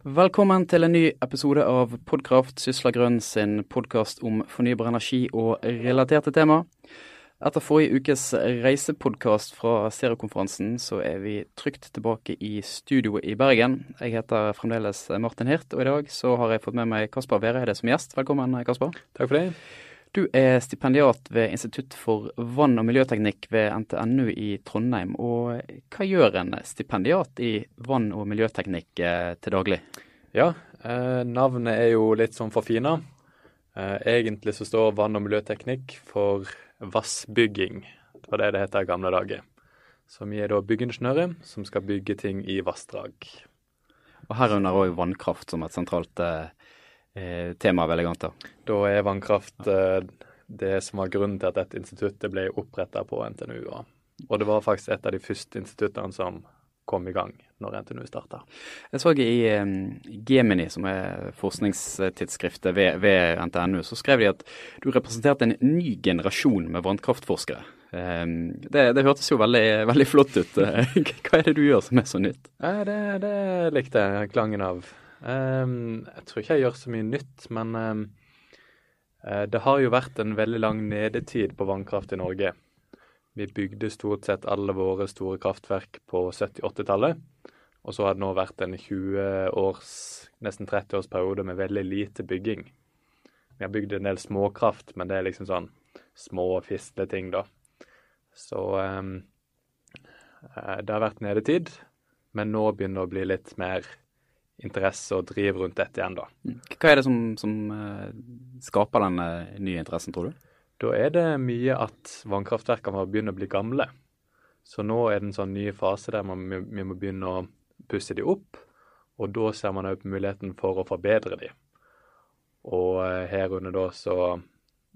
Velkommen til en ny episode av Podkraft, Sysla Grønn sin podkast om fornybar energi og relaterte tema. Etter forrige ukes reisepodkast fra Seriokonferansen, så er vi trygt tilbake i studio i Bergen. Jeg heter fremdeles Martin Hirt, og i dag så har jeg fått med meg Kasper Vereide som gjest. Velkommen, Kasper. Takk for det. Du er stipendiat ved Institutt for vann- og miljøteknikk ved NTNU i Trondheim. Og hva gjør en stipendiat i vann- og miljøteknikk eh, til daglig? Ja, eh, navnet er jo litt sånn forfina. Eh, egentlig så står vann- og miljøteknikk for vassbygging. Det var det det het i gamle dager. Så vi er da byggingeniører som skal bygge ting i vassdrag. Og herunder òg vannkraft som et sentralt eh, eh, veldig vil da. Da er vannkraft eh, det som var grunnen til at dette instituttet ble oppretta på NTNU. Og, og det var faktisk et av de første instituttene som kom i gang når NTNU starta. Jeg så i Gemini, som er forskningstidsskriftet ved, ved, NTNU, så skrev de at du representerte en ny generasjon med vannkraftforskere. Det, det, hørtes jo veldig, veldig, flott ut. Hva er det du gjør som er så nytt? Det, det likte jeg klangen av. Um, jeg tror ikke jeg gjør så mye nytt, men um, det har jo vært en veldig lang nedetid på vannkraft i Norge. Vi bygde stort sett alle våre store kraftverk på 70-80-tallet. Og så har det nå vært en 20 års, nesten 30 års periode med veldig lite bygging. Vi har bygd en del småkraft, men det er liksom sånn små fisleting, da. Så um, det har vært nedetid, men nå begynner det å bli litt mer interesse og driv rundt dette igjen, da. Mm. Hva er det som, som uh, skaper den nye interessen, tror du? Da er det mye at vannkraftverkene begynner å bli gamle. Så nå er det en sånn ny fase der man, vi må begynne å pusse de opp. Og da ser man òg på muligheten for å forbedre de. Og uh, herunder da så,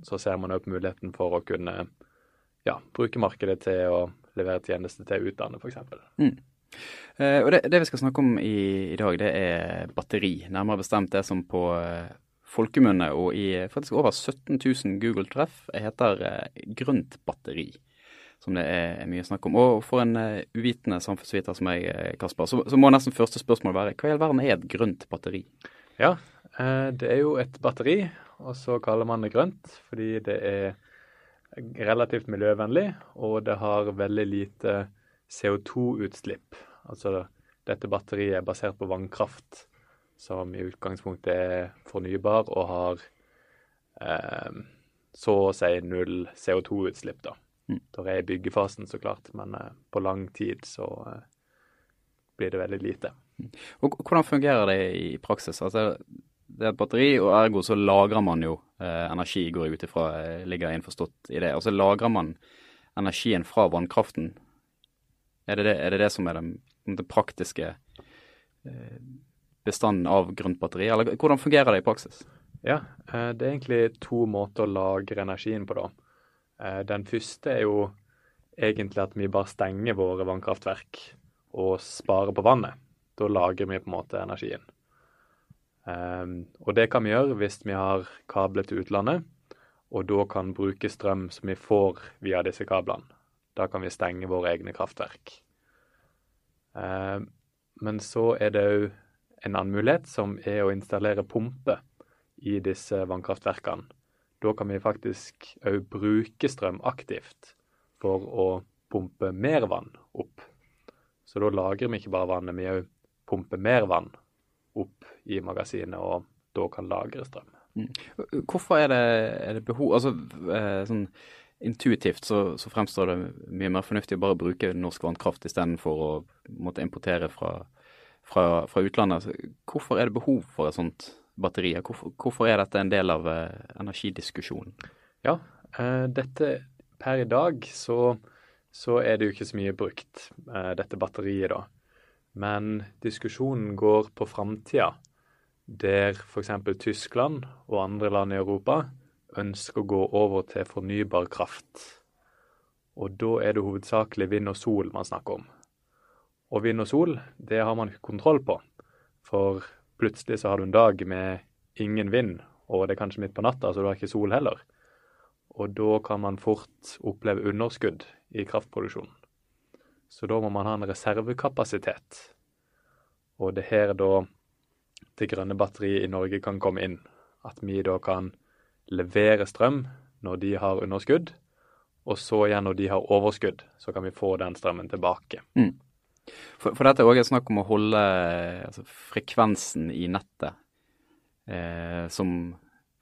så ser man òg på muligheten for å kunne ja, bruke markedet til å levere tjenester til utlandet, f.eks. Mm. Uh, og det, det, vi skal snakke om i, i, dag, det er batteri. Nærmere bestemt det som på uh, folkemunne og i faktisk over 17 000 Google-treff heter grønt batteri. Som det er, mye snakk om. Og for en uvitende samfunnsviter som meg, Kasper, så, så, må nesten første spørsmål være hva i all verden er et grønt batteri? Ja, det er jo et batteri, og så kaller man det grønt fordi det er relativt miljøvennlig, og det har veldig lite CO2-utslipp. Altså dette batteriet er basert på vannkraft, som i utgangspunktet er fornybar og har eh, så å si null CO2-utslipp, da. Mm. Da er i byggefasen, så klart, men eh, på lang tid så eh, blir det veldig lite. Mm. Og Hvordan fungerer det i praksis? Altså, det er et batteri, og ergo så lagrer man jo eh, energi, går jeg ut ifra, eh, ligger innforstått i det. Og så lagrer man energien fra vannkraften er det det, er det, det som er den, den praktiske eh, bestanden av grønt batteri, eller hvordan fungerer det i praksis? Ja, eh, det er egentlig to måter å lagre energien på, da. Eh, den første er jo egentlig at vi bare stenger våre vannkraftverk og sparer på vannet. Da lagrer vi på en måte energien. Og det kan vi gjøre hvis vi har kabler til utlandet, og da kan bruke strøm som vi får via disse kablene. Da kan vi stenge våre egne kraftverk. Eh, men så er det òg en annen mulighet, som er å installere pumpe i disse vannkraftverkene. Da kan vi faktisk òg bruke strøm aktivt for å pumpe mer vann opp. Så da lagrer vi ikke bare vannet, vi òg pumper mer vann opp i magasinet, og da kan lagre strøm. Mm. Hvorfor er det, er det behov Altså eh, sånn intuitivt så, så, fremstår det mye mer fornuftig å bare bruke norsk vannkraft istedenfor å måtte importere fra, fra, fra utlandet. Hvorfor er det behov for et sånt batteri? Hvorfor, hvorfor er dette en del av eh, energidiskusjonen? Ja, eh, dette per i dag så, så, er det jo ikke så mye brukt, eh, dette batteriet, da. Men diskusjonen går på framtida, der f.eks. Tyskland og andre land i Europa ønsker å gå over til fornybar kraft. Og da er det hovedsakelig vind og sol man snakker om. Og vind og sol, det har man ikke kontroll på. For plutselig så har du en dag med ingen vind, og det er kanskje midt på natta, så du har ikke sol heller. Og da kan man fort oppleve underskudd i kraftproduksjonen. Så da må man ha en reservekapasitet. Og det her da det grønne batteriet i Norge kan komme inn. At vi da kan levere strøm når de har underskudd, og så igjen når de har overskudd, så kan vi få den strømmen tilbake. Mm. For, for, dette er òg snakk om å holde altså, frekvensen i nettet eh, som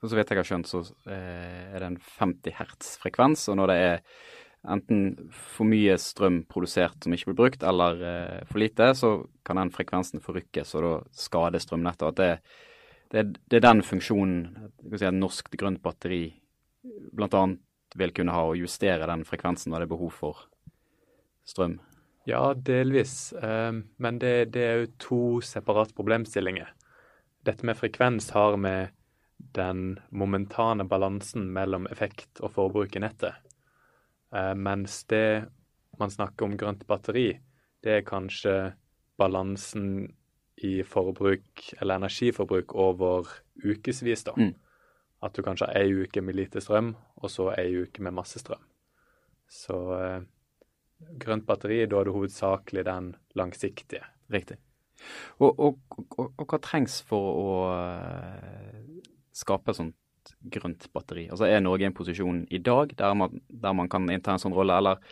Så vidt jeg har skjønt, så eh, er det en 50 hertz-frekvens. Og når det er enten for mye strøm produsert som ikke blir brukt, eller eh, for lite, så kan den frekvensen forrykkes, og da skade strømnettet. Og at det, det, det, er den funksjonen si, et norsk grønt batteri bl.a. vil kunne ha, å justere den frekvensen når det er behov for strøm. Ja, delvis. Ehm, men det, det er jo to separate problemstillinger. Dette med frekvens har med den momentane balansen mellom effekt og forbruk i nettet. Ehm, mens det man snakker om grønt batteri, det er kanskje balansen i forbruk, eller energiforbruk, over ukevis, da. Mm. At du kanskje har ei uke med lite strøm, og så ei uke med masse strøm. Så eh, grønt batteri, da er det hovedsakelig den langsiktige. Riktig. Og, og, og, og hva trengs for å uh, skape sånt grønt batteri? Altså Er Norge i en posisjon i dag der man, der man kan innta en sånn rolle, eller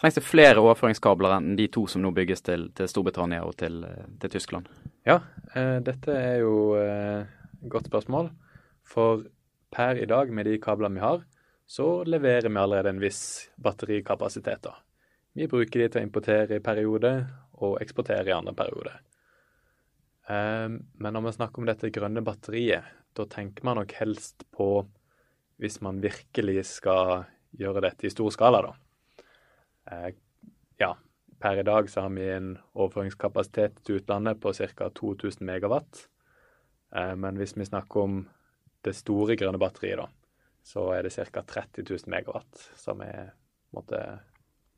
trengs det flere overføringskabler enn de to som nå bygges til, til Storbritannia og til, til Tyskland? Ja, eh, dette er jo eh, godt spørsmål. For per i dag, med de kablene vi har, så leverer vi allerede en viss batterikapasitet. da. Vi bruker de til å importere i perioder og eksportere i andre perioder. Um, men når vi snakker om dette grønne batteriet, da tenker man nok helst på hvis man virkelig skal gjøre dette i stor skala, da. Uh, ja, per i dag så har vi en overføringskapasitet til utlandet på ca. 2000 megawatt. Uh, men hvis vi snakker om det store grønne batteriet, da, så er det ca. 30 000 megawatt som er måte,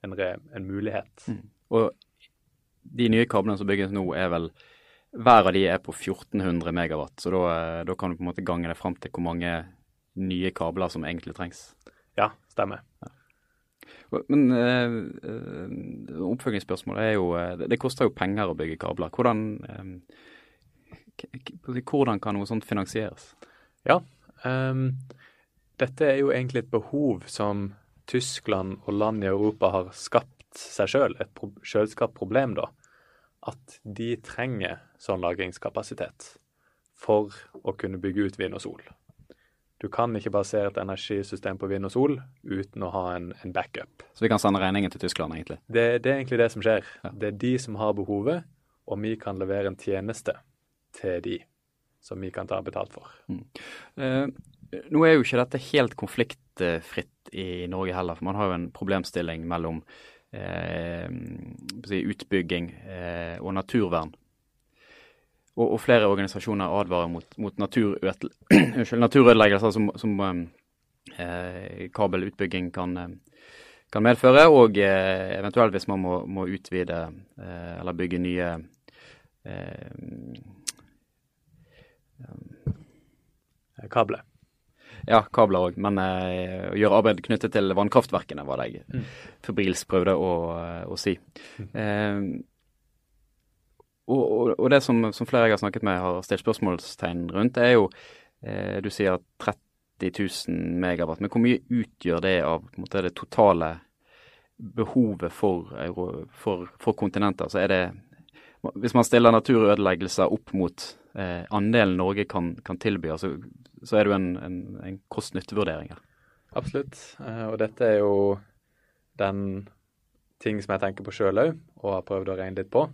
en, re, en mulighet. Mm. Og de nye kablene som bygges nå, er vel hver av de er på 1400 megawatt. Så da, da kan du på en måte gange det fram til hvor mange nye kabler som egentlig trengs. Ja, stemmer. Men øh, oppfølgingsspørsmålet er jo det, det, koster jo penger å bygge kabler. Hvordan, øh, hvordan kan noe sånt finansieres? Ja, øh, dette er jo egentlig et behov som Tyskland og land i Europa har skapt seg sjøl, et pro sjølskapt problem, da, at de trenger sånn lagringskapasitet for å kunne bygge ut vind og sol. Du kan ikke basere et energisystem på vind og sol uten å ha en, en backup. Så vi kan sende regningen til Tyskland, egentlig? Det, det er egentlig det som skjer. Ja. Det er de som har behovet, og vi kan levere en tjeneste til de som vi kan ta betalt for. Mm. Eh, nå er jo ikke dette helt konfliktfritt i Norge heller, for man har jo en problemstilling mellom eh, utbygging eh, og naturvern. Og, og, flere organisasjoner advarer mot, mot naturødeleggelser som, som eh, kabelutbygging kan, eh, kan, medføre, og eh, eventuelt hvis man må, må utvide eh, eller bygge nye kabler. Ja, kabler òg. Men uh, å gjøre arbeid knyttet til vannkraftverkene var det jeg mm. febrilsk prøvde å, å si. Mm. Og, og, og, det som, som, flere jeg har snakket med har stilt spørsmålstegn rundt, er jo eh, Du sier 30 000 megawatt. Men hvor mye utgjør det av måte, det totale behovet for, for, for kontinenter? Så er det Hvis man stiller naturødeleggelser opp mot andelen Norge kan, kan tilby, altså så er det jo en, en, en kost-nytte-vurdering her. Absolutt. Eh, og dette er jo den ting som jeg tenker på sjøl òg, og har prøvd å regne litt på.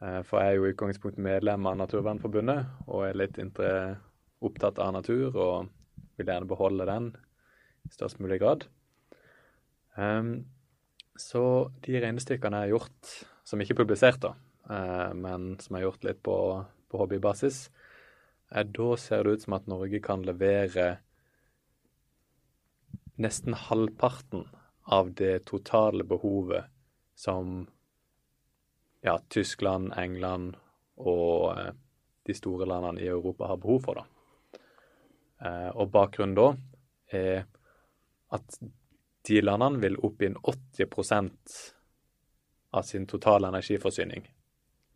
Eh, for jeg er jo i utgangspunktet medlem av Naturvernforbundet og er litt opptatt av natur og vil gjerne beholde den i størst mulig grad. Um, så de regnestykkene jeg har gjort, som ikke er publisert, da, uh, men som jeg har gjort litt på, på hobbybasis, er da ser det ut som at Norge kan levere nesten halvparten av det totale behovet som ja, Tyskland, England og eh, de store landene i Europa har behov for. Da. Eh, og bakgrunnen da er at de landene vil opp i en 80% av sin totale energiforsyning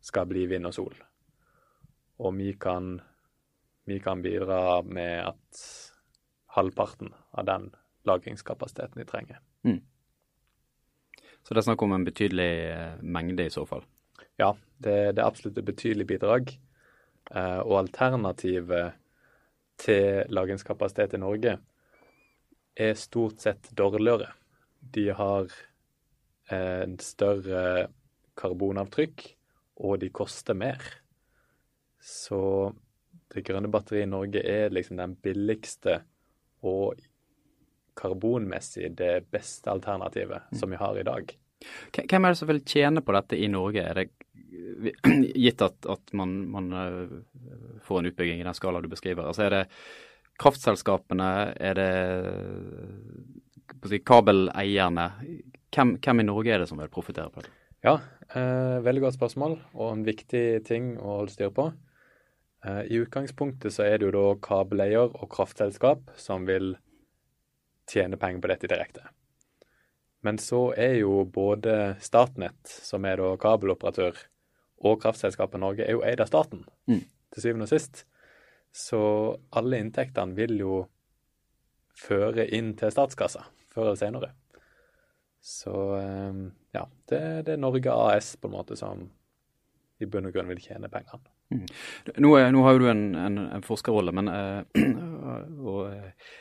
skal bli vind og sol. Og vi kan, vi kan bidra med at halvparten av den lagringskapasiteten de trenger. Mm. Så det er snakk om en betydelig eh, mengde i så fall? Ja, det, det er absolutt et betydelig bidrag. Eh, og alternativet til lagringskapasitet i Norge er stort sett dårligere. De har eh, en større karbonavtrykk, og de koster mer. Så det grønne batteriet i Norge er liksom den billigste og karbonmessig det beste alternativet mm. som vi har i dag. Hvem er det som vil tjene på dette i Norge? Er det gitt at, at man, man, eh, får en utbygging i den skala du beskriver? Altså Er det kraftselskapene, er det si, kabeleierne? Hvem, hvem, i Norge er det som vil profitere på det? Ja, eh, veldig godt spørsmål og en viktig ting å holde styr på. Eh, I utgangspunktet så er det jo da kabeleier og kraftselskap som vil tjene penger på dette direkte. Men så er jo både Statnett, som er da kabeloperatør, og kraftselskapet Norge er jo eid av staten, mm. til syvende og sist. Så alle inntektene vil jo føre inn til statskassa før eller senere. Så ehm, ja, det, det, er Norge AS på en måte som i bunn og grunn vil tjene pengene. Mm. Nå, nå, har jo du en, en, en forskerrolle, men, eh, og, uh,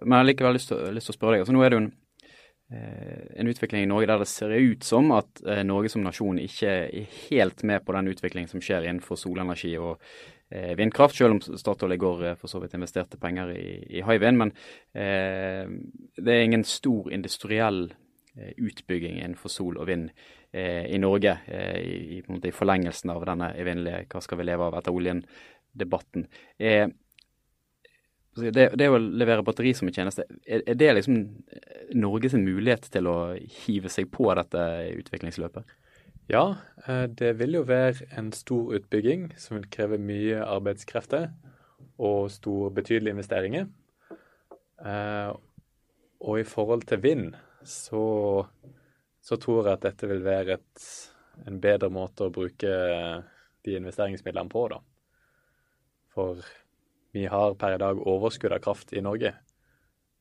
men jeg har likevel lyst til, lyst til å spørre deg. altså Nå er det jo en Eh, en utvikling i Norge der det ser ut som at eh, Norge som nasjon ikke er helt med på den utviklingen som skjer innenfor solenergi og eh, vindkraft, selv om Statoil i går for så vidt investerte penger i, i Hywind. Men eh, det er ingen stor industriell utbygging innenfor sol og vind eh, i Norge, eh, i, i, forlengelsen av denne evinnelige 'hva skal vi leve av etter oljen'-debatten. Eh, det, det, å levere batteri som en tjeneste, er, er det liksom eh, Norges mulighet til å hive seg på dette utviklingsløpet? Ja, eh, det vil jo være en stor utbygging som vil kreve mye arbeidskrefter og stor, betydelige investeringer. Eh, og i forhold til vind, så, så tror jeg at dette vil være et, en bedre måte å bruke de investeringsmidlene på, da. For vi har per i dag overskudd av kraft i Norge,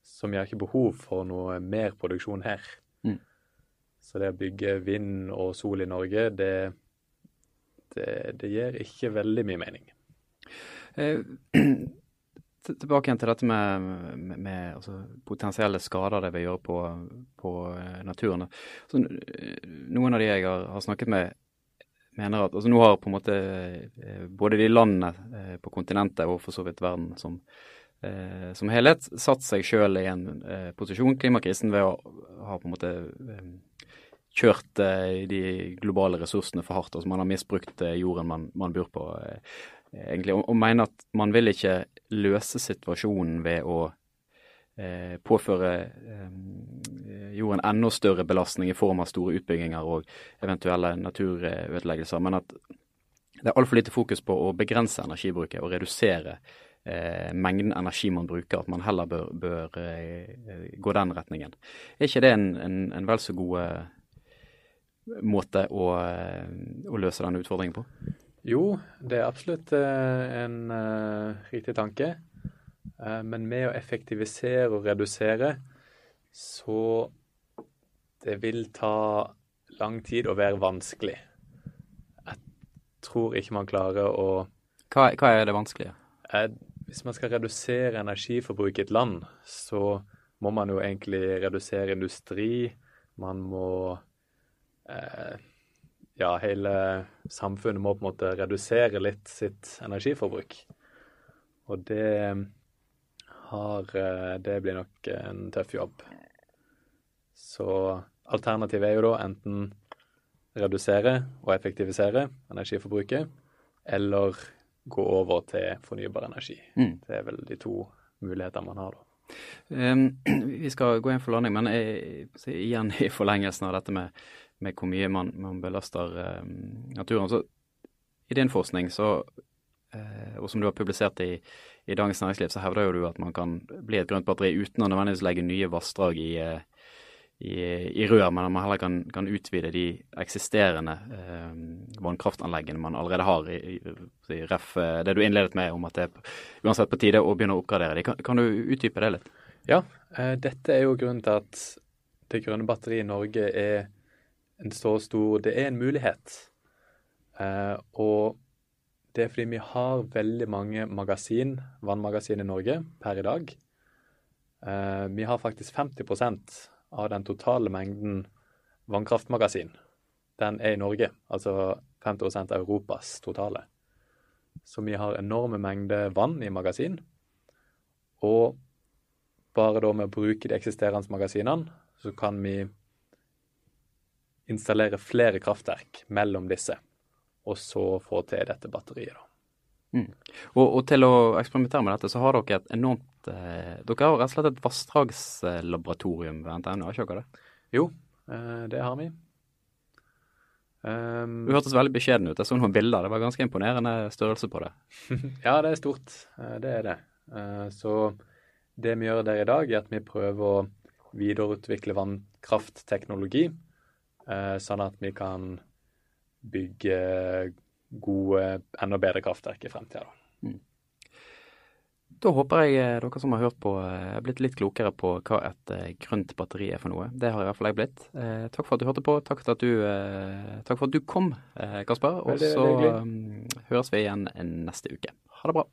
så vi har ikke behov for noe mer produksjon her. Mm. Så det å bygge vind og sol i Norge, det, det, det gir ikke veldig mye mening. Eh, tilbake igjen til dette med, med, med altså, potensielle skader det vil gjøre på, på uh, naturen. Så, noen av de jeg har, har snakket med, mener at altså Nå har på en måte eh, både de landene eh, på kontinentet og for så vidt verden som, eh, som helhet satt seg sjøl i en posisjon, klimakrisen, ved å ha på en måte kjørt de globale ressursene for hardt. altså Man har misbrukt jorden man, man bor på, egentlig, og, og mener at man vil ikke løse situasjonen ved å eh, påføre eh, jorden enda større belastning i form av store utbygginger og eventuelle naturødeleggelser, men at det er altfor lite fokus på å begrense energibruket og redusere eh, mengden energi man bruker, at man heller bør, bør eh, gå den retningen. Er ikke det en, en, en vel så god eh, måte å, eh, å, løse denne utfordringen på? Jo, det er absolutt en riktig tanke. Eh, men med å effektivisere og redusere, så det vil ta lang tid og være vanskelig. Jeg tror ikke man klarer å Hva, hva er det vanskelige? Eh, hvis man skal redusere energiforbruket i et land, så må man jo egentlig redusere industri. Man må eh, Ja, hele samfunnet må på en måte redusere litt sitt energiforbruk. Og det har eh, Det blir nok en tøff jobb. Så alternativet er jo da enten redusere og effektivisere energiforbruket, eller gå over til fornybar energi. Mm. Det er vel de to mulighetene man har da. Um, vi skal gå inn for landing, men jeg, igjen i forlengelsen av dette med, med hvor mye man, man belaster um, naturen. Så i din forskning, så, uh, og som du har publisert i, i Dagens Næringsliv så hevder jo du at man kan bli et grønt batteri uten å nødvendigvis legge nye vassdrag i, eh, i, i rør, men at man heller kan, kan utvide de eksisterende eh, vannkraftanleggene man allerede har. I, i, ref det du innledet med om at det er uansett på tide å begynne å oppgradere de. Kan, kan du utdype det litt? Ja, eh, dette er jo grunnen til at det grønne batteriet i Norge er en så stor Det er en mulighet. Eh, og det er fordi vi har veldig mange magasin, vannmagasin i Norge per i dag. Eh, vi har faktisk 50% av den totale mengden vannkraftmagasin, den er i Norge. Altså 50% av Europas totale. Så vi har enorme mengder vann i magasin. Og bare da med å bruke de eksisterende magasinene, så kan vi installere flere kraftverk mellom disse, og så få til dette batteriet. da. Mm. Og, og, til å eksperimentere med dette, så har dere et enormt eh, Dere har rett og slett et vassdragslaboratorium ved NTNU, har ikke dere det? Jo, eh, det har vi. Um, du hørtes veldig beskjeden ut. Jeg så noen bilder. Det var ganske imponerende størrelse på det. ja, det er stort. Eh, det er det. Eh, så det vi gjør der i dag, er at vi prøver å videreutvikle vannkraftteknologi, eh, sånn at vi kan bygge gode, enda bedre kraftverk i fremtida. Mm. Da håper jeg eh, dere som har hørt på, eh, er blitt litt klokere på hva et eh, grønt batteri er for noe. Det har i hvert fall jeg blitt. Eh, takk for at du hørte på. Takk for at du, eh, for at du kom, Kasper. Og så um, høres vi igjen neste uke. Ha det bra.